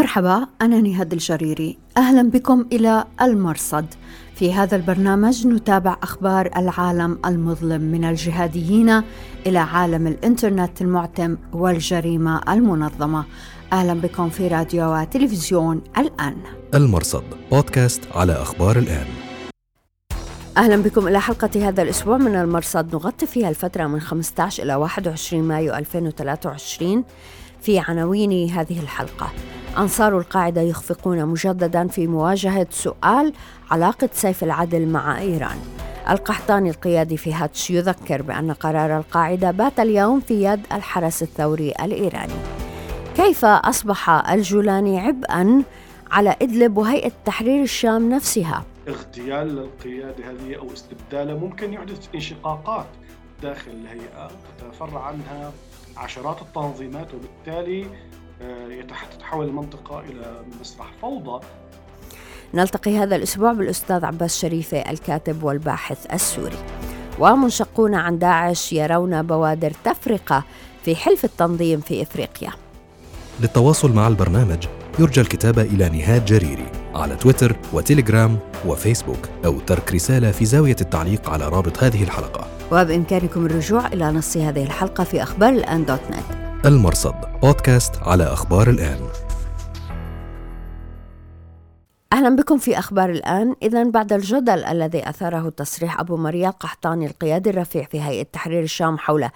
مرحبا أنا نهاد الجريري. أهلا بكم إلى المرصد. في هذا البرنامج نتابع أخبار العالم المظلم من الجهاديين إلى عالم الإنترنت المعتم والجريمة المنظمة. أهلا بكم في راديو وتلفزيون الآن. المرصد بودكاست على أخبار الآن. أهلا بكم إلى حلقة هذا الأسبوع من المرصد. نغطي فيها الفترة من 15 إلى 21 مايو 2023 في عناوين هذه الحلقة. أنصار القاعدة يخفقون مجددا في مواجهة سؤال علاقة سيف العدل مع إيران. القحطاني القيادي في هاتش يذكر بأن قرار القاعدة بات اليوم في يد الحرس الثوري الإيراني. كيف أصبح الجولاني عبئا على إدلب وهيئة تحرير الشام نفسها؟ اغتيال القيادة هذه أو استبداله ممكن يحدث انشقاقات داخل الهيئة تتفرع عنها عشرات التنظيمات وبالتالي آه، تتحول المنطقة إلى مسرح فوضى. نلتقي هذا الأسبوع بالأستاذ عباس شريفة الكاتب والباحث السوري. ومنشقون عن داعش يرون بوادر تفرقة في حلف التنظيم في إفريقيا. للتواصل مع البرنامج يرجى الكتابة إلى نهاد جريري على تويتر وتليجرام وفيسبوك أو ترك رسالة في زاوية التعليق على رابط هذه الحلقة. وبإمكانكم الرجوع إلى نص هذه الحلقة في أخبار الآن دوت نت. المرصد بودكاست على أخبار الآن. أهلا بكم في أخبار الآن. إذا بعد الجدل الذي أثاره تصريح أبو مريا القحطاني القيادي الرفيع في هيئة تحرير الشام حول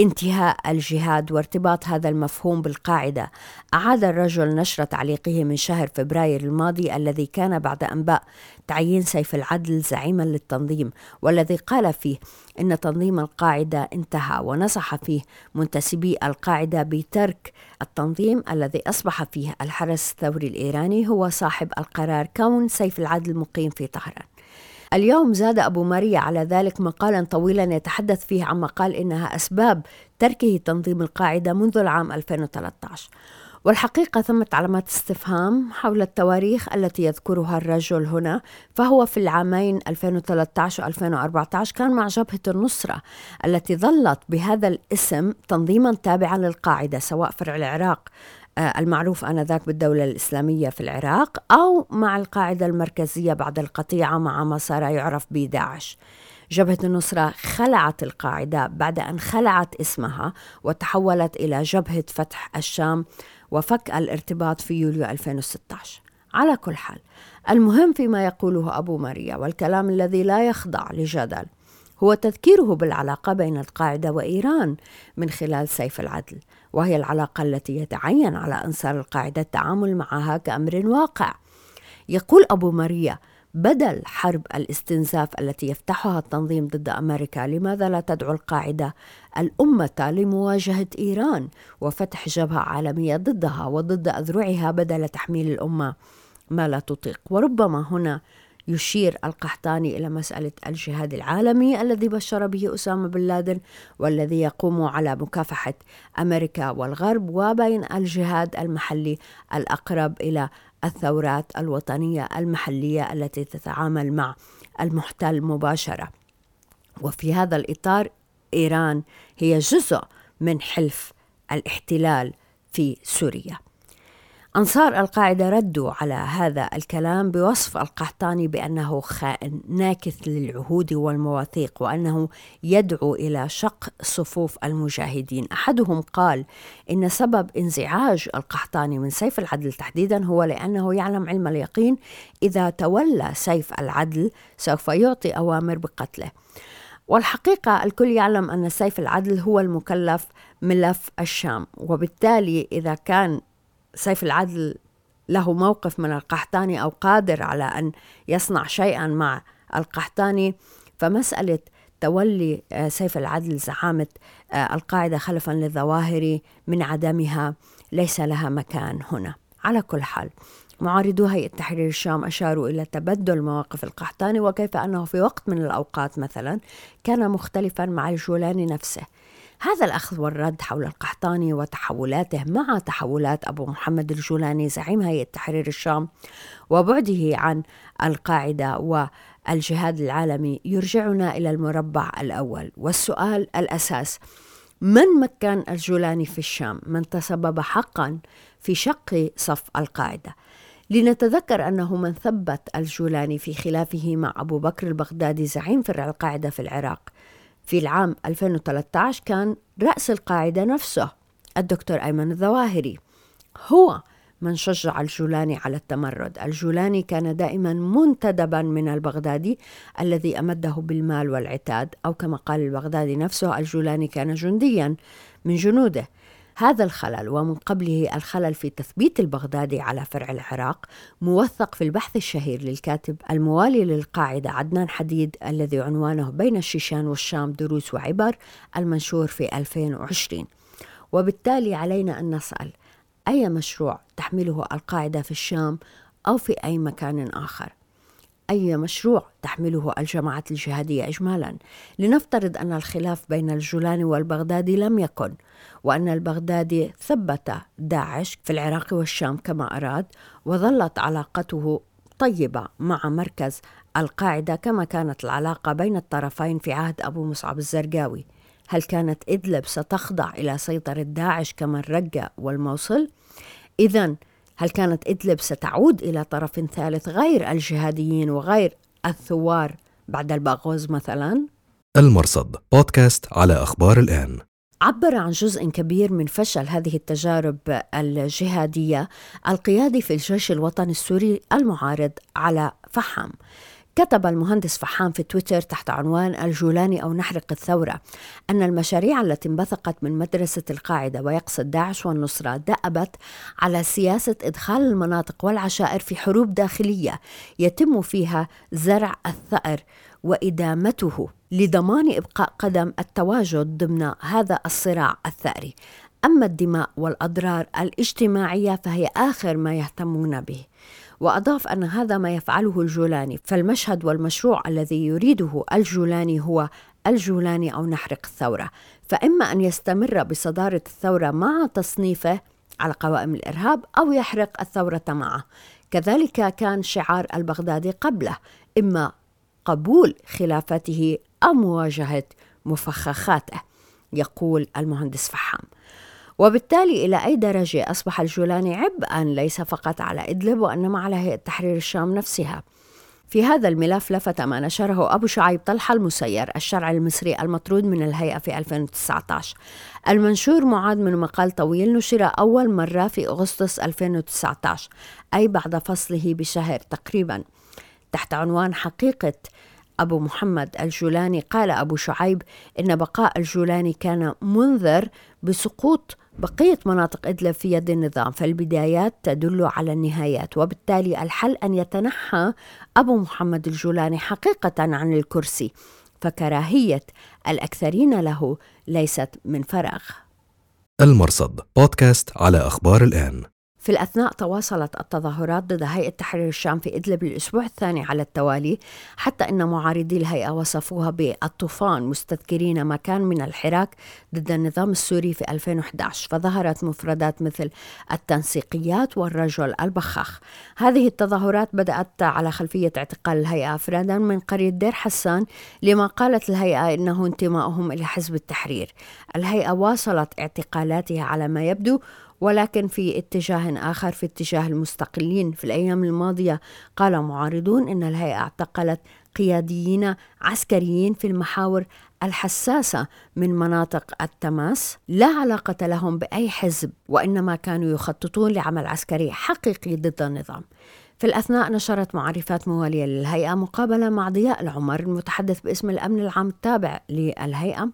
انتهاء الجهاد وارتباط هذا المفهوم بالقاعدة. أعاد الرجل نشر تعليقه من شهر فبراير الماضي الذي كان بعد أنباء تعيين سيف العدل زعيما للتنظيم والذي قال فيه إن تنظيم القاعدة انتهى ونصح فيه منتسبي القاعدة بترك التنظيم الذي أصبح فيه الحرس الثوري الإيراني هو صاحب القرار كون سيف العدل مقيم في طهران. اليوم زاد أبو ماريا على ذلك مقالا طويلا يتحدث فيه عما قال إنها أسباب تركه تنظيم القاعدة منذ العام 2013 والحقيقة ثمة علامات استفهام حول التواريخ التي يذكرها الرجل هنا فهو في العامين 2013 و 2014 كان مع جبهة النصرة التي ظلت بهذا الاسم تنظيما تابعا للقاعدة سواء فرع العراق المعروف آنذاك بالدولة الإسلامية في العراق أو مع القاعدة المركزية بعد القطيعة مع ما صار يعرف بداعش جبهة النصرة خلعت القاعدة بعد أن خلعت اسمها وتحولت إلى جبهة فتح الشام وفك الارتباط في يوليو 2016 على كل حال المهم فيما يقوله أبو ماريا والكلام الذي لا يخضع لجدل هو تذكيره بالعلاقة بين القاعدة وإيران من خلال سيف العدل وهي العلاقة التي يتعين على أنصار القاعدة التعامل معها كأمر واقع. يقول أبو ماريا بدل حرب الاستنزاف التي يفتحها التنظيم ضد أمريكا لماذا لا تدعو القاعدة الأمة لمواجهة إيران وفتح جبهة عالمية ضدها وضد أذرعها بدل تحميل الأمة؟ ما لا تطيق. وربما هنا يشير القحطاني إلى مسألة الجهاد العالمي الذي بشر به أسامة بن لادن والذي يقوم على مكافحة أمريكا والغرب وبين الجهاد المحلي الأقرب إلى الثورات الوطنية المحلية التي تتعامل مع المحتل مباشرة. وفي هذا الإطار إيران هي جزء من حلف الاحتلال في سوريا. أنصار القاعدة ردوا على هذا الكلام بوصف القحطاني بأنه خائن ناكث للعهود والمواثيق وأنه يدعو إلى شق صفوف المجاهدين. أحدهم قال إن سبب انزعاج القحطاني من سيف العدل تحديدا هو لأنه يعلم علم اليقين إذا تولى سيف العدل سوف يعطي أوامر بقتله. والحقيقة الكل يعلم أن سيف العدل هو المكلف ملف الشام وبالتالي إذا كان سيف العدل له موقف من القحطاني أو قادر على أن يصنع شيئا مع القحطاني فمسألة تولي آه، سيف العدل زعامة آه، القاعدة خلفا للظواهر من عدمها ليس لها مكان هنا. على كل حال معارضو هيئة تحرير الشام أشاروا إلى تبدل مواقف القحطاني وكيف أنه في وقت من الأوقات مثلا كان مختلفا مع الجولاني نفسه. هذا الأخذ والرد حول القحطاني وتحولاته مع تحولات أبو محمد الجولاني زعيم هيئة تحرير الشام وبعده عن القاعدة والجهاد العالمي. يرجعنا إلى المربع الأول. والسؤال الأساس من مكن الجولاني في الشام؟ من تسبب حقا في شق صف القاعدة؟ لنتذكر أنه من ثبت الجولاني في خلافه مع أبو بكر البغدادي زعيم فرع القاعدة في العراق. في العام 2013 كان رأس القاعدة نفسه الدكتور أيمن الظواهري. هو من شجع الجولاني على التمرد. الجولاني كان دائما منتدبا من البغدادي الذي أمده بالمال والعتاد أو كما قال البغدادي نفسه الجولاني كان جنديا من جنوده. هذا الخلل ومن قبله الخلل في تثبيت البغدادي على فرع العراق موثق في البحث الشهير للكاتب الموالي للقاعدة عدنان حديد الذي عنوانه بين الشيشان والشام دروس وعبر المنشور في 2020 وبالتالي علينا أن نسأل أي مشروع تحمله القاعدة في الشام أو في أي مكان آخر؟ أي مشروع تحمله الجماعات الجهادية إجمالا لنفترض أن الخلاف بين الجولاني والبغدادي لم يكن وأن البغدادي ثبت داعش في العراق والشام كما أراد وظلت علاقته طيبة مع مركز القاعدة كما كانت العلاقة بين الطرفين في عهد أبو مصعب الزرقاوي هل كانت إدلب ستخضع إلى سيطرة داعش كما الرقة والموصل؟ إذا هل كانت إدلب ستعود إلى طرف ثالث غير الجهاديين وغير الثوار بعد الباغوز مثلا؟ المرصد بودكاست على أخبار الآن عبر عن جزء كبير من فشل هذه التجارب الجهادية القيادي في الجيش الوطني السوري المعارض على فحم كتب المهندس فحام في تويتر تحت عنوان الجولاني أو نحرق الثورة أن المشاريع التي انبثقت من مدرسة القاعدة ويقصد داعش والنصرة دأبت على سياسة إدخال المناطق والعشائر في حروب داخلية يتم فيها زرع الثأر وإدامته لضمان إبقاء قدم التواجد ضمن هذا الصراع الثأري. أما الدماء والأضرار الاجتماعية فهي آخر ما يهتمون به. وأضاف أن هذا ما يفعله الجولاني فالمشهد والمشروع الذي يريده الجولاني هو الجولاني أو نحرق الثورة. فإما أن يستمر بصدارة الثورة مع تصنيفه على قوائم الإرهاب أو يحرق الثورة معه. كذلك كان شعار البغدادي قبله إما قبول خلافته أو مواجهة مفخخاته يقول المهندس فحام. وبالتالي إلى أي درجة أصبح الجولاني عبئا ليس فقط على إدلب وإنما على هيئة تحرير الشام نفسها. في هذا الملف لفت ما نشره أبو شعيب طلحة المسير الشرع المصري المطرود من الهيئة في 2019 المنشور معاد من مقال طويل نشر أول مرة في أغسطس 2019 أي بعد فصله بشهر تقريبا. تحت عنوان حقيقة أبو محمد الجولاني قال أبو شعيب إن بقاء الجولاني كان منذر بسقوط بقية مناطق إدلب في يد النظام فالبدايات تدل على النهايات وبالتالي الحل أن يتنحى أبو محمد الجولاني حقيقة عن الكرسي فكراهية الأكثرين له ليست من فراغ. المرصد بودكاست على أخبار الآن. في الأثناء تواصلت التظاهرات ضد هيئة تحرير الشام في إدلب للأسبوع الثاني على التوالي حتى أن معارضي الهيئة وصفوها بالطوفان مستذكرين ما كان من الحراك ضد النظام السوري في 2011 فظهرت مفردات مثل التنسيقيات والرجل البخاخ. هذه التظاهرات بدأت على خلفية اعتقال الهيئة أفرادا من قرية دير حسان لما قالت الهيئة إنه انتمائهم إلى حزب التحرير. الهيئة واصلت اعتقالاتها على ما يبدو ولكن في اتجاه آخر في اتجاه المستقلين. في الأيام الماضية قال معارضون أن الهيئة اعتقلت قياديين عسكريين في المحاور الحساسة من مناطق التماس لا علاقة لهم بأي حزب وإنما كانوا يخططون لعمل عسكري حقيقي ضد النظام. في الأثناء نشرت معرفات موالية للهيئة مقابلة مع ضياء العمر المتحدث باسم الأمن العام التابع للهيئة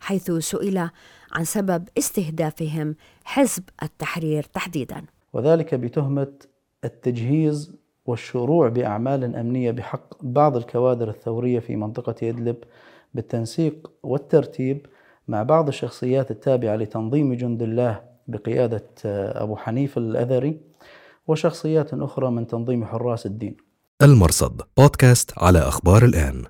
حيث سئل عن سبب استهدافهم حزب التحرير تحديدا. وذلك بتهمة التجهيز والشروع بأعمال أمنية بحق بعض الكوادر الثورية في منطقة إدلب بالتنسيق والترتيب مع بعض الشخصيات التابعة لتنظيم جند الله بقيادة أبو حنيف الأذري وشخصيات أخرى من تنظيم حراس الدين. المرصد بودكاست على أخبار الآن.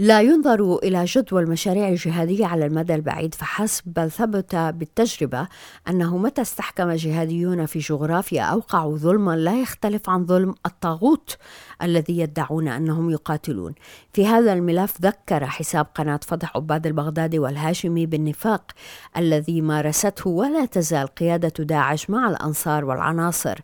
لا ينظر إلى جدوى المشاريع الجهادية على المدى البعيد فحسب بل ثبت بالتجربة أنه متى استحكم جهاديون في جغرافيا أوقعوا ظلما لا يختلف عن ظلم الطاغوت الذي يدعون أنهم يقاتلون. في هذا الملف ذكر حساب قناة فضح عباد البغدادي والهاشمي بالنفاق الذي مارسته ولا تزال قيادة داعش مع الأنصار والعناصر.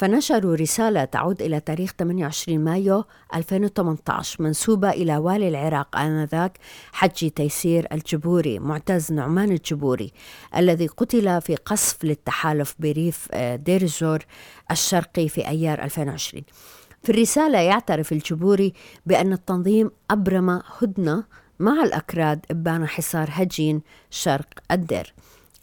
فنشروا رسالة تعود إلى تاريخ 28 مايو 2018 منسوبة إلى والي العراق آنذاك حجي تيسير الجبوري معتز نعمان الجبوري الذي قتل في قصف للتحالف بريف آه، دير الزور الشرقي في أيار 2020 في الرسالة يعترف الجبوري بأن التنظيم أبرم هدنة مع الأكراد إبان حصار هجين شرق الدير.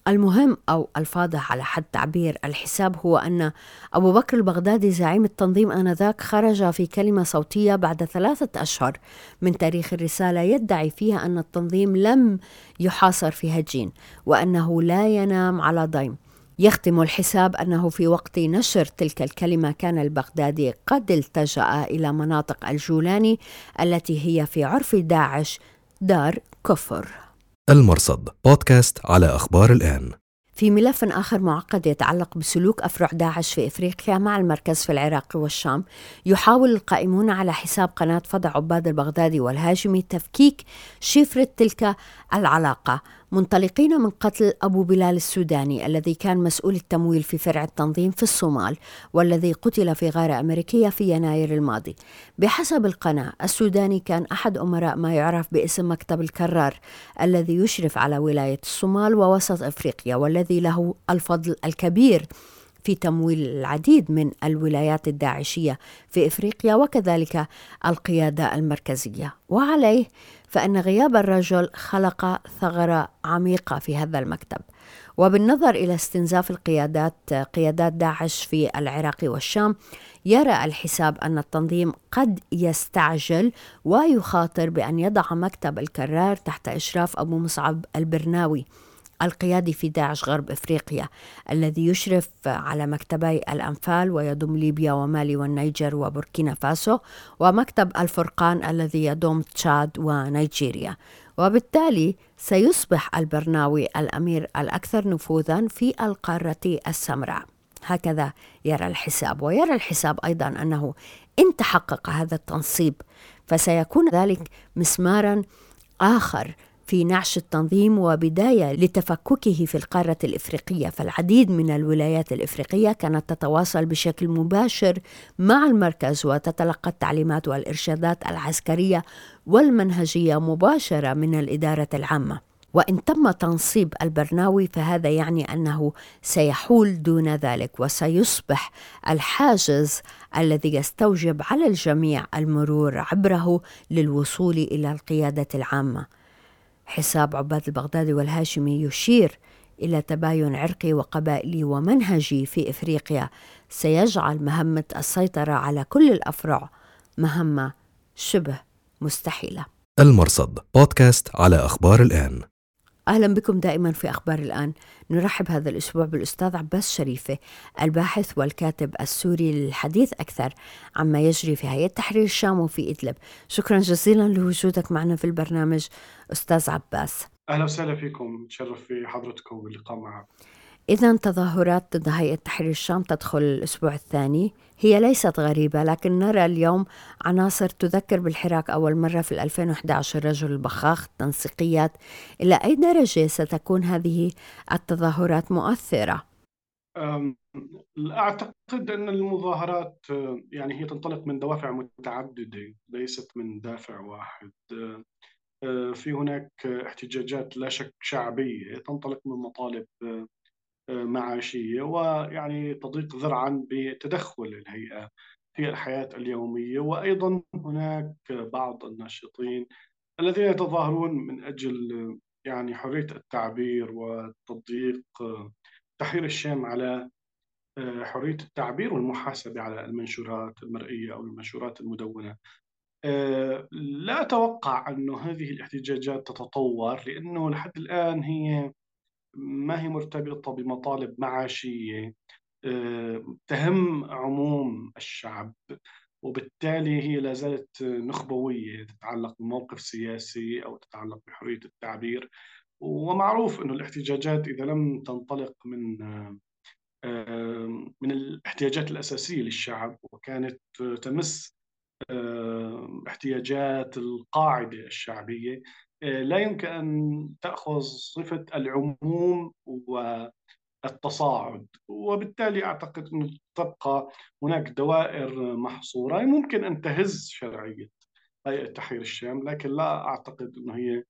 المهم أو الفاضح على حد تعبير الحساب هو أن أبو بكر البغدادي زعيم التنظيم آنذاك خرج في كلمة صوتية بعد ثلاثة أشهر من تاريخ الرسالة يدعي فيها أن التنظيم لم يحاصر في هجين وأنه لا ينام على ضيم. يختم الحساب أنه في وقت نشر تلك الكلمة كان البغدادي قد التجأ إلى مناطق الجولاني التي هي في عرف داعش دار كفر. المرصد بودكاست على أخبار الآن. في ملف آخر معقد يتعلق بسلوك أفرع داعش في إفريقيا مع المركز في العراق والشام يحاول القائمون على حساب قناة فضع عباد البغدادي والهاشمي تفكيك شفرة تلك العلاقة. منطلقين من قتل أبو بلال السوداني الذي كان مسؤول التمويل في فرع التنظيم في الصومال والذي قتل في غارة أمريكية في يناير الماضي. بحسب القناة السوداني كان أحد أمراء ما يعرف باسم مكتب الكرار الذي يشرف على ولاية الصومال ووسط أفريقيا والذي له الفضل الكبير في تمويل العديد من الولايات الداعشية في إفريقيا وكذلك القيادة المركزية. وعليه فإن غياب الرجل خلق ثغرة عميقة في هذا المكتب. وبالنظر إلى استنزاف القيادات قيادات داعش في العراق والشام يرى الحساب أن التنظيم قد يستعجل ويخاطر بأن يضع مكتب الكرار تحت إشراف أبو مصعب البرناوي. القيادي في داعش غرب إفريقيا الذي يشرف على مكتبي الأنفال ويضم ليبيا ومالي والنيجر وبوركينا فاسو ومكتب الفرقان الذي يضم تشاد ونيجيريا. وبالتالي سيصبح البرناوي الأمير الأكثر نفوذا في القارة السمراء. هكذا يرى الحساب ويرى الحساب أيضا أنه إن تحقق هذا التنصيب فسيكون ذلك مسمارا آخر في نعش التنظيم وبداية لتفككه في القارة الإفريقية. فالعديد من الولايات الإفريقية كانت تتواصل بشكل مباشر مع المركز وتتلقى التعليمات والإرشادات العسكرية والمنهجية مباشرة من الإدارة العامة. وإن تم تنصيب البرناوي فهذا يعني أنه سيحول دون ذلك وسيصبح الحاجز الذي يستوجب على الجميع المرور عبره للوصول إلى القيادة العامة. حساب عباد البغدادي والهاشمي يشير إلى تباين عرقي وقبائلي ومنهجي في إفريقيا. سيجعل مهمة السيطرة على كل الأفرع مهمة شبه مستحيلة. المرصد بودكاست على أخبار الآن. أهلا بكم دائما في أخبار الآن. نرحب هذا الأسبوع بالأستاذ عباس شريفة الباحث والكاتب السوري للحديث أكثر عما يجري في هيئة تحرير الشام وفي إدلب. شكرا جزيلا لوجودك معنا في البرنامج أستاذ عباس. أهلا وسهلا فيكم. تشرف في حضرتكم واللقاء معكم إذا تظاهرات ضد هيئة تحرير الشام تدخل الأسبوع الثاني. هي ليست غريبة لكن نرى اليوم عناصر تذكر بالحراك أول مرة في 2011 رجل البخاخ التنسيقيات إلى أي درجة ستكون هذه التظاهرات مؤثرة؟ أعتقد أن المظاهرات يعني هي تنطلق من دوافع متعددة ليست من دافع واحد. في هناك احتجاجات لا شك شعبية تنطلق من مطالب معاشية ويعني تضيق ذرعا بتدخل الهيئة في الحياة اليومية. وأيضا هناك بعض الناشطين الذين يتظاهرون من أجل يعني حرية التعبير وتضييق تحرير الشام على حرية التعبير والمحاسبة على المنشورات المرئية أو المنشورات المدونة. لا أتوقع أن هذه الاحتجاجات تتطور لأنه لحد الآن هي ما هي مرتبطة بمطالب معاشية آه، تهم عموم الشعب وبالتالي هي لا زالت نخبوية تتعلق بموقف سياسي أو تتعلق بحرية التعبير. ومعروف أنه الاحتجاجات إذا لم تنطلق من من الاحتياجات الأساسية للشعب وكانت تمس احتياجات القاعدة الشعبية لا يمكن أن تأخذ صفة العموم والتصاعد وبالتالي أعتقد أنه تبقى هناك دوائر محصورة. ممكن أن تهز شرعية هيئة تحرير الشام لكن لا أعتقد أنه هي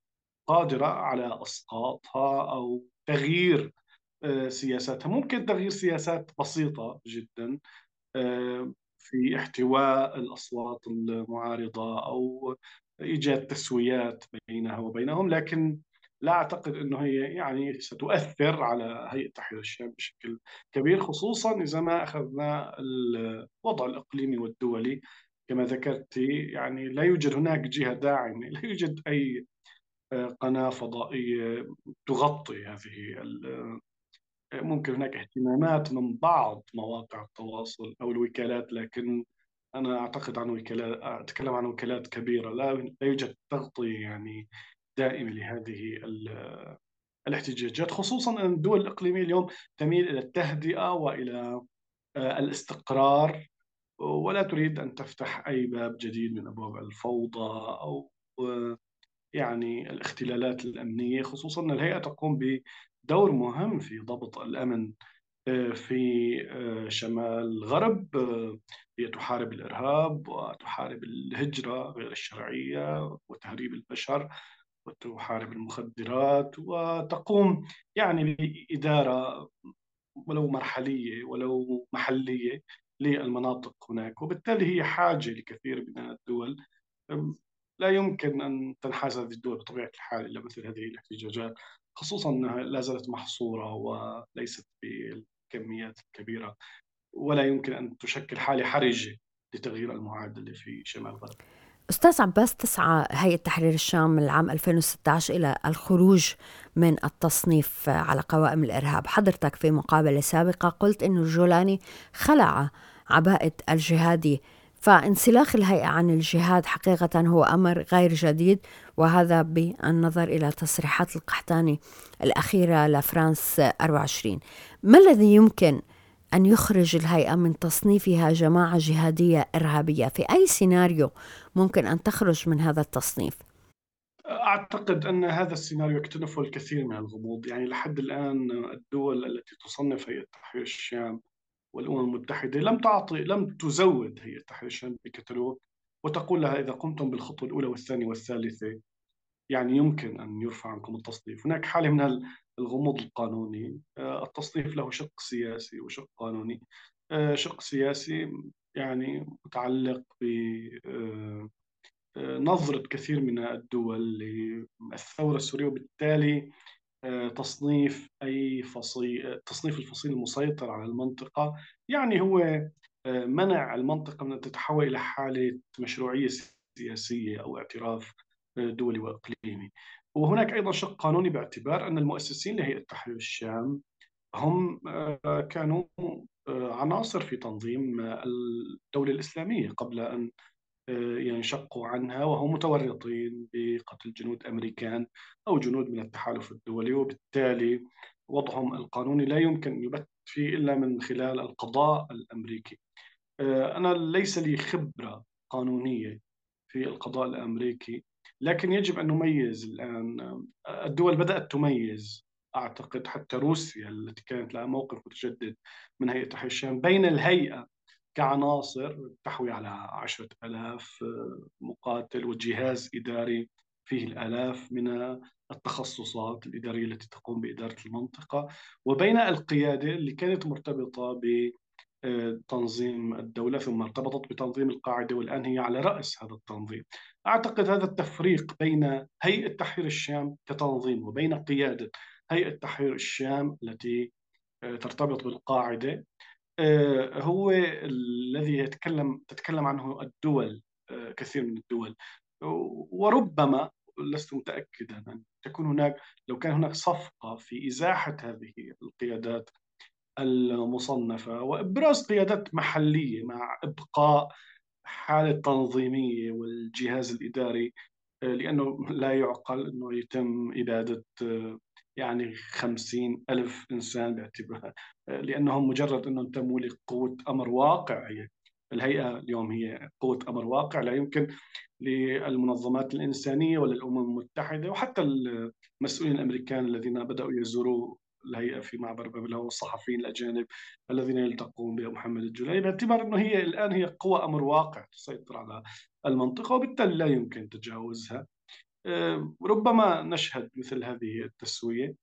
قادرة على إسقاطها أو تغيير آه، سياساتها. ممكن تغيير سياسات بسيطة جدا آه، في احتواء الأصوات المعارضة أو إيجاد تسويات بينها وبينهم لكن لا أعتقد أنه هي يعني ستؤثر على هيئة تحرير الشام بشكل كبير خصوصا إذا ما أخذنا الوضع الإقليمي والدولي. كما ذكرت يعني لا يوجد هناك جهة داعمة لا يوجد أي قناة فضائية تغطي هذه ممكن هناك اهتمامات من بعض مواقع التواصل أو الوكالات لكن أنا أعتقد عن وكالات أتكلم عن وكالات كبيرة. لا لا يوجد تغطيه يعني دائمه لهذه الاحتجاجات خصوصا أن الدول الإقليمية اليوم تميل إلى التهدئة وإلى آه، الاستقرار ولا تريد أن تفتح أي باب جديد من أبواب الفوضى أو آه، يعني الاختلالات الأمنية خصوصا أن الهيئة تقوم دور مهم في ضبط الأمن في آه، شمال الغرب آه، هي تحارب الإرهاب وتحارب الهجرة غير الشرعية وتهريب البشر وتحارب المخدرات وتقوم يعني بإدارة ولو مرحلية ولو محلية للمناطق هناك. وبالتالي هي حاجة لكثير من الدول. لا يمكن أن تنحاز هذه الدول بطبيعة الحال إلى مثل هذه الاحتجاجات خصوصا أنها لا زالت محصورة وليست بالكميات الكبيره ولا يمكن أن تشكل حالة حرجة لتغيير المعادلة في شمال الغرب. أستاذ عباس تسعى هيئة تحرير الشام العام 2016 إلى الخروج من التصنيف على قوائم الإرهاب حضرتك في مقابلة سابقة قلت أن الجولاني خلع عباءة الجهادي فانسلاخ الهيئة عن الجهاد حقيقة هو أمر غير جديد وهذا بالنظر إلى تصريحات القحطاني الأخيرة لفرانس 24 ما الذي يمكن أن يخرج الهيئة من تصنيفها جماعة جهادية إرهابية؟ في أي سيناريو ممكن أن تخرج من هذا التصنيف؟ أعتقد أن هذا السيناريو يكتنفه الكثير من الغموض. يعني لحد الآن الدول التي تصنف هيئة تحرير الشام والأمم المتحدة لم تعطي لم تزود هيئة تحرير الشام بكتالوج وتقول لها إذا قمتم بالخطوة الأولى والثانية والثالثة يعني يمكن أن يرفع عنكم التصنيف. هناك حالة من الغموض القانوني. آه، التصنيف له شق سياسي وشق قانوني. آه، شق سياسي يعني متعلق ب آه، نظرة كثير من الدول للثورة السورية وبالتالي تصنيف أي فصيل تصنيف الفصيل المسيطر على المنطقة. يعني هو آه، منع المنطقة من أن تتحول إلى حالة مشروعية سياسية أو اعتراف آه، دولي وإقليمي. وهناك أيضا شق قانوني باعتبار أن المؤسسين لهيئة تحرير الشام هم آه، كانوا عناصر في تنظيم الدولة الإسلامية قبل أن ينشقوا عنها وهم متورطين بقتل جنود أمريكان أو جنود من التحالف الدولي وبالتالي وضعهم القانوني لا يمكن أن يبت فيه إلا من خلال القضاء الأمريكي. آه، أنا ليس لي خبرة قانونية في القضاء الأمريكي لكن يجب أن نميز الآن. الدول بدأت تميز أعتقد حتى روسيا التي كانت لها موقف متجدد من هيئة تحرير الشام بين الهيئة كعناصر تحوي على عشرة ألاف مقاتل وجهاز إداري فيه الآلاف من التخصصات الإدارية التي تقوم بإدارة المنطقة. وبين القيادة اللي كانت مرتبطة بتنظيم الدولة ثم ارتبطت بتنظيم القاعدة والآن هي على رأس هذا التنظيم. أعتقد هذا التفريق بين هيئة تحرير الشام كتنظيم وبين قيادة هيئة تحرير الشام التي ترتبط بالقاعدة. آه، هو الذي يتكلم تتكلم عنه الدول آه، كثير من الدول. وربما لست متأكدا أن تكون هناك لو كان هناك صفقة في إزاحة هذه القيادات المصنفة وإبراز قيادات محلية مع إبقاء الحالة التنظيمية والجهاز الإداري لأنه لا يعقل أنه يتم إبادة يعني خمسين ألف إنسان باعتبار لأنهم مجرد أنهم تموا لقوة أمر واقع. هي الهيئة اليوم هي قوة أمر واقع لا يمكن للمنظمات الإنسانية ولا الأمم المتحدة وحتى المسؤولين الأمريكان الذين بدأوا يزوروا الهيئة في معبر بابل والصحفيين الأجانب الذين يلتقون بمحمد الجولاني باعتبار أنه هي الآن هي قوة أمر واقع تسيطر على المنطقة وبالتالي لا يمكن تجاوزها. ربما نشهد مثل هذه التسوية.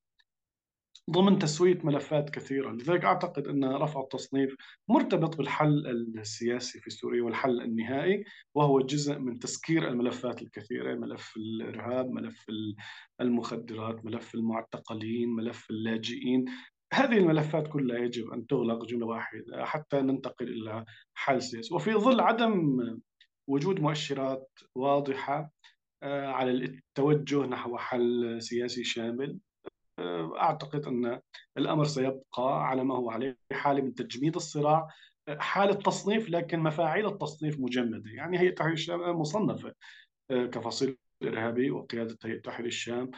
ضمن تسوية ملفات كثيرة لذلك أعتقد أن رفع التصنيف مرتبط بالحل السياسي في سوريا والحل النهائي وهو جزء من تسكير الملفات الكثيرة ملف الإرهاب ملف المخدرات ملف المعتقلين ملف اللاجئين. هذه الملفات كلها يجب أن تغلق جملة واحدة حتى ننتقل إلى حل سياسي. وفي ظل عدم وجود مؤشرات واضحة على التوجه نحو حل سياسي شامل. آه، أعتقد أن الأمر سيبقى على ما هو عليه حالة من تجميد الصراع آه، حالة تصنيف لكن مفاعيل التصنيف مجمدة. يعني هي تحرير الشام مصنفة كفصيل إرهابي وقيادة هيئة تحرير الشام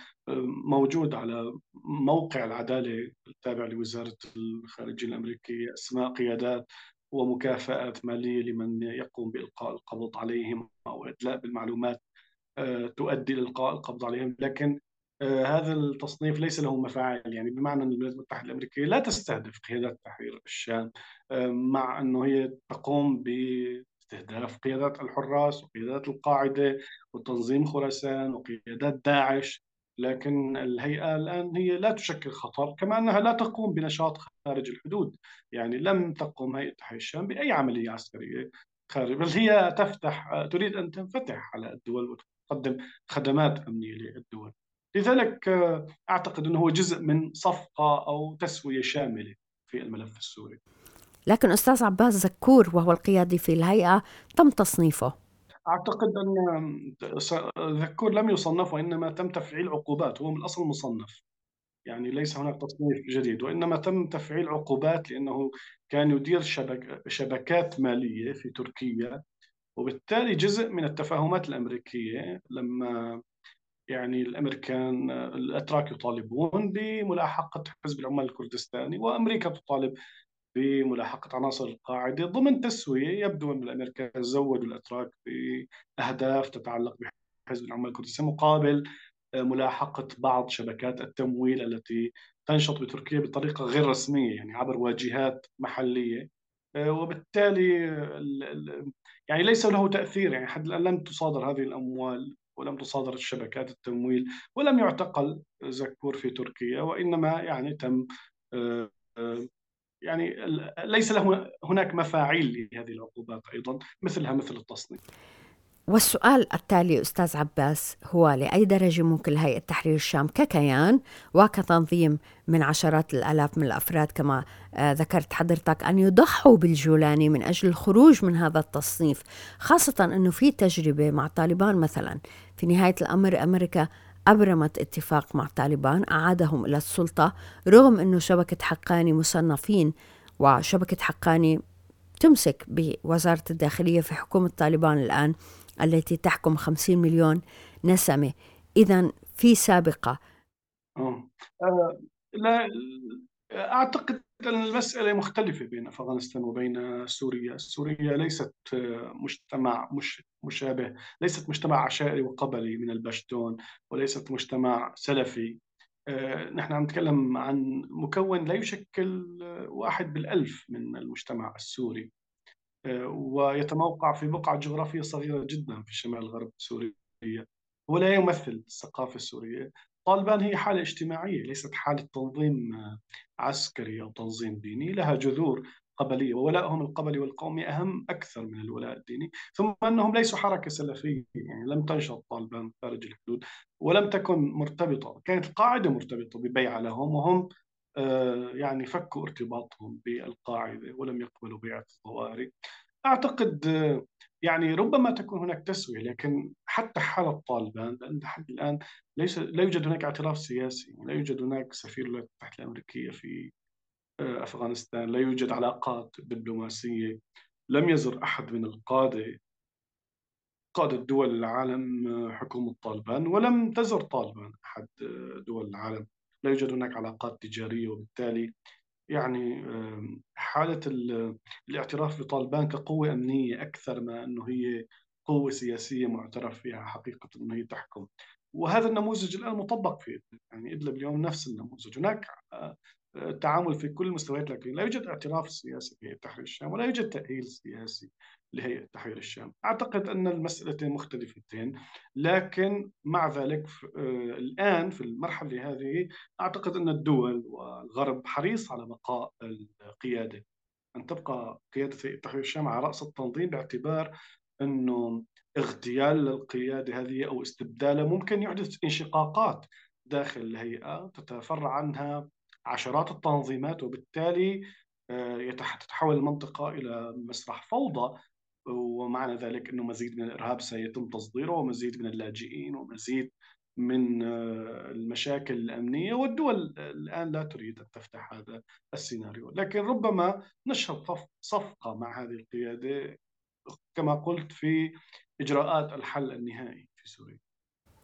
موجود على موقع العدالة التابع لوزارة الخارجية الأمريكية أسماء قيادات ومكافآت مالية لمن يقوم بإلقاء القبض عليهم أو إدلاء بالمعلومات تؤدي لإلقاء القبض عليهم. لكن آه، هذا التصنيف ليس له مفاعل. يعني بمعنى أن الولايات المتحدة الأمريكية لا تستهدف قيادات تحرير الشام آه، مع أنه هي تقوم باستهداف قيادات الحراس وقيادات القاعدة وتنظيم خراسان وقيادات داعش. لكن الهيئة الآن هي لا تشكل خطر كما أنها لا تقوم بنشاط خارج الحدود. يعني لم تقم هيئة تحرير الشام بأي عملية عسكرية خارج بل هي تفتح تريد أن تنفتح على الدول وتقدم خدمات أمنية للدول. لذلك آه، أعتقد أنه هو جزء من صفقة أو تسوية شاملة في الملف السوري. لكن أستاذ عباس زكور وهو القيادي في الهيئة تم تصنيفه؟ أعتقد أن ذكور لم يصنف وإنما تم تفعيل عقوبات هو من الأصل مصنف. يعني ليس هناك تصنيف جديد وإنما تم تفعيل عقوبات لأنه كان يدير شبك شبكات مالية في تركيا. وبالتالي جزء من التفاهمات الأمريكية لما يعني الأمريكان الأتراك يطالبون بملاحقة حزب العمال الكردستاني وأمريكا تطالب بملاحقة عناصر القاعدة. ضمن تسوية يبدو أن الامريكان زودوا الأتراك بأهداف تتعلق بحزب العمال الكردستاني مقابل ملاحقة بعض شبكات التمويل التي تنشط بتركيا بطريقة غير رسمية يعني عبر واجهات محلية. وبالتالي يعني ليس له تأثير يعني حد الان لم تصادر هذه الأموال ولم تصادر شبكات التمويل ولم يعتقل زكور في تركيا وإنما يعني تم آه، آه، يعني ليس له هناك مفاعيل لهذه العقوبات أيضا مثلها مثل التصنيف. والسؤال التالي أستاذ عباس هو لأي درجة ممكن هيئة تحرير الشام ككيان وكتنظيم من عشرات الآلاف من الأفراد؟ كما آه، ذكرت حضرتك أن يضحوا بالجولاني من أجل الخروج من هذا التصنيف خاصة أنه في تجربة مع طالبان مثلا. في نهاية الأمر أمريكا أبرمت اتفاق مع طالبان أعادهم إلى السلطة رغم أنه شبكة حقاني مصنفين وشبكة حقاني تمسك بوزارة الداخلية في حكومة طالبان الآن. التي تحكم 50 مليون نسمة. إذا في سابقة. أه. أه لا أعتقد أن المسألة مختلفة بين أفغانستان وبين سوريا. سوريا ليست مجتمع مش مشابه ليست مجتمع عشائري وقبلي من البشتون وليست مجتمع سلفي. أه نحن عم نتكلم عن مكون لا يشكل واحد بالألف من المجتمع السوري. ويتموقع في بقعة جغرافية صغيرة جدا في شمال غرب سوريا ولا يمثل الثقافة السورية. طالبان هي حالة اجتماعية ليست حالة تنظيم عسكري أو تنظيم ديني لها جذور قبلية وولائهم القبلي والقومي أهم أكثر من الولاء الديني. ثم أنهم ليسوا حركة سلفية يعني لم تنشط طالبان خارج الحدود ولم تكن مرتبطة كانت القاعدة مرتبطة ببيعة لهم وهم يعني فكوا ارتباطهم بالقاعدة ولم يقبلوا بيعة الظواهري أعتقد آه، يعني ربما تكون هناك تسوية لكن حتى حالة طالبان لأن لحد الآن ليس لا يوجد هناك اعتراف سياسي لا يوجد هناك سفير الولايات المتحدة الأمريكية في آه، أفغانستان لا يوجد علاقات دبلوماسية لم يزر أحد من القادة قادة دول العالم حكومة طالبان ولم تزر طالبان أحد دول العالم. لا يوجد هناك علاقات تجارية وبالتالي يعني حالة الاعتراف بطالبان كقوة أمنية أكثر ما أنه هي قوة سياسية معترف فيها حقيقة أنه هي تحكم. وهذا النموذج الآن مطبق في يعني إدلب اليوم نفس النموذج. هناك تعامل في كل المستويات لكن لا يوجد اعتراف سياسي بهيئة تحرير الشام ولا يوجد تأهيل سياسي لهيئة تحرير الشام أعتقد أن المسألتين مختلفتين لكن مع ذلك آه، الآن في المرحلة هذه أعتقد أن الدول والغرب حريص على بقاء القيادة. أن تبقى قيادة هيئة تحرير الشام على رأس التنظيم باعتبار أنه اغتيال القيادة هذه أو استبدالها ممكن يحدث انشقاقات داخل الهيئة تتفرع عنها عشرات التنظيمات وبالتالي آه، تتحول المنطقة إلى مسرح فوضى ومعنى ذلك أنه مزيد من الإرهاب سيتم تصديره ومزيد من اللاجئين ومزيد من آه، المشاكل الأمنية والدول الآن لا تريد أن تفتح هذا السيناريو. لكن ربما نشهد صفقة مع هذه القيادة كما قلت في إجراءات الحل النهائي في سوريا.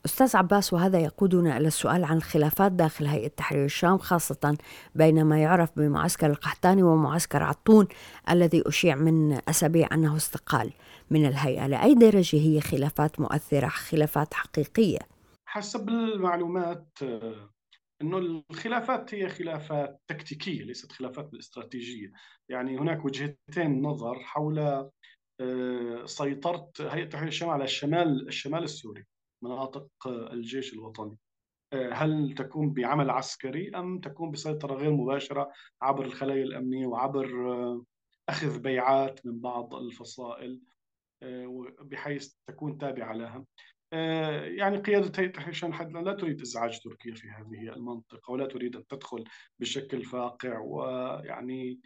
أستاذ عباس وهذا يقودنا إلى السؤال عن الخلافات داخل هيئة تحرير الشام خاصة بين ما يعرف بمعسكر القحطاني ومعسكر عطون الذي أشيع من أسابيع أنه استقال من الهيئة. لأي درجة هي خلافات مؤثرة خلافات حقيقية؟ حسب المعلومات إنه الخلافات هي خلافات تكتيكية ليست خلافات بالاستراتيجيه، يعني هناك وجهتين نظر حول آه، سيطرة هيئة تحرير الشام على الشمال الشمال السوري. مناطق الجيش الوطني. آه، هل تكون بعمل عسكري أم تكون بسيطرة غير مباشرة عبر الخلايا الأمنية وعبر آه، أخذ بيعات من بعض الفصائل آه، بحيث تكون تابعة لها؟ يعني قيادة هيئة الآن لا تريد إزعاج تركيا في هذه المنطقة ولا تريد أن تدخل بشكل فاقع ويعني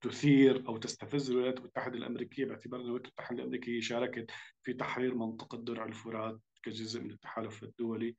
تثير أو تستفز الولايات المتحده الأمريكية باعتبار الولايات المتحده الامريكيه شاركت في تحرير منطقة درع الفرات كجزء من التحالف الدولي.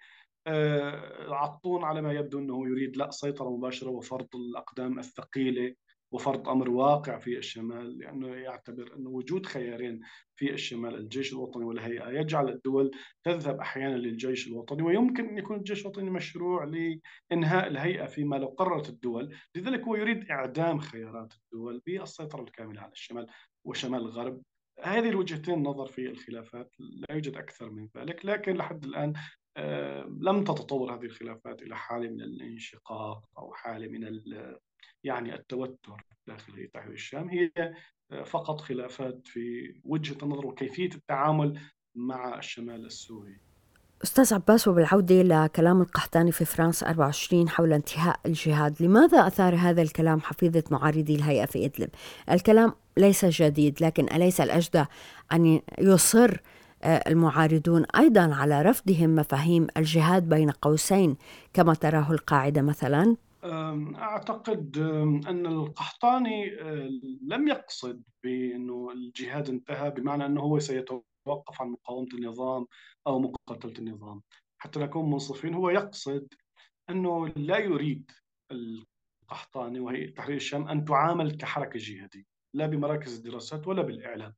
آه، عطون على ما يبدو إنه يريد لا سيطرة مباشرة وفرض الأقدام الثقيلة وفرض أمر واقع في الشمال لأنه يعتبر انه وجود خيارين في الشمال الجيش الوطني والهيئة يجعل الدول تذهب أحيانا للجيش الوطني ويمكن أن يكون الجيش الوطني مشروع لإنهاء الهيئة فيما لو قررت الدول، لذلك هو يريد إعدام خيارات الدول بالسيطرة الكاملة على الشمال وشمال الغرب. هذه الوجهتين نظر في الخلافات لا يوجد أكثر من ذلك لكن لحد الآن آه، لم تتطور هذه الخلافات إلى حالة من الانشقاق أو حالة من يعني التوتر داخل تحرير الشام هي آه، فقط خلافات في وجهة النظر وكيفية التعامل مع الشمال السوري أستاذ عباس وبالعودة لكلام القحطاني في فرنسا 24 حول انتهاء الجهاد لماذا أثار هذا الكلام حفيظة معارضي الهيئة في إدلب؟ الكلام ليس جديد لكن أليس الأجدى أن يصر آه، المعارضون أيضا على رفضهم مفاهيم الجهاد بين قوسين كما تراه القاعدة مثلا؟ أعتقد أن القحطاني آه، لم يقصد بأنه الجهاد انتهى بمعنى أنه هو سيتوقف عن مقاومة النظام أو مقاتلة النظام. حتى نكون منصفين هو يقصد أنه لا يريد القحطاني وهي تحرير الشام أن تعامل كحركة جهادية لا بمراكز الدراسات ولا بالإعلام.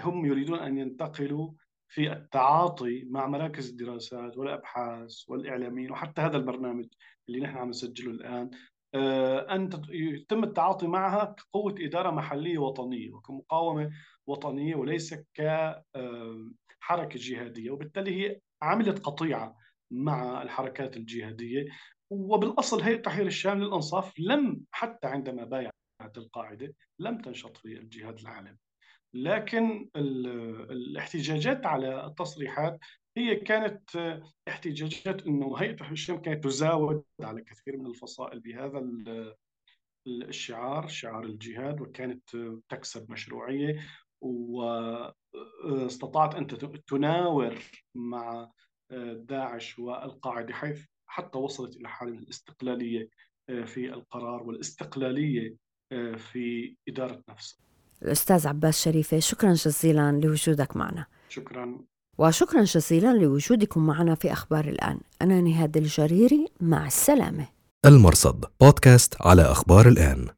هم يريدون أن ينتقلوا في التعاطي مع مراكز الدراسات والأبحاث والإعلاميين وحتى هذا البرنامج. اللي نحن عم نسجله الآن. آه، أن يتم التعاطي معها كقوة إدارة محلية وطنية وكمقاومة وطنية وليس كحركه آه، جهادية وبالتالي هي عملت قطيعة مع الحركات الجهادية. وبالأصل هيئه تحرير الشام للأنصاف لم حتى عندما بايعت القاعدة لم تنشط في الجهاد العالمي. لكن الاحتجاجات على التصريحات هي كانت احتجاجات إنه هيئه تحرير الشام كانت تزاود على كثير من الفصائل بهذا الشعار شعار الجهاد وكانت تكسب مشروعية واستطاعت أن تناور مع داعش والقاعدة حيث حتى وصلت إلى حالة من الاستقلالية في القرار والاستقلالية في إدارة نفسها. الأستاذ عباس شريفة شكرا جزيلا لوجودك معنا شكرا وشكرا جزيلا لوجودكم معنا في أخبار الآن. أنا نهاد الجريري مع السلامة. المرصد بودكاست على أخبار الآن.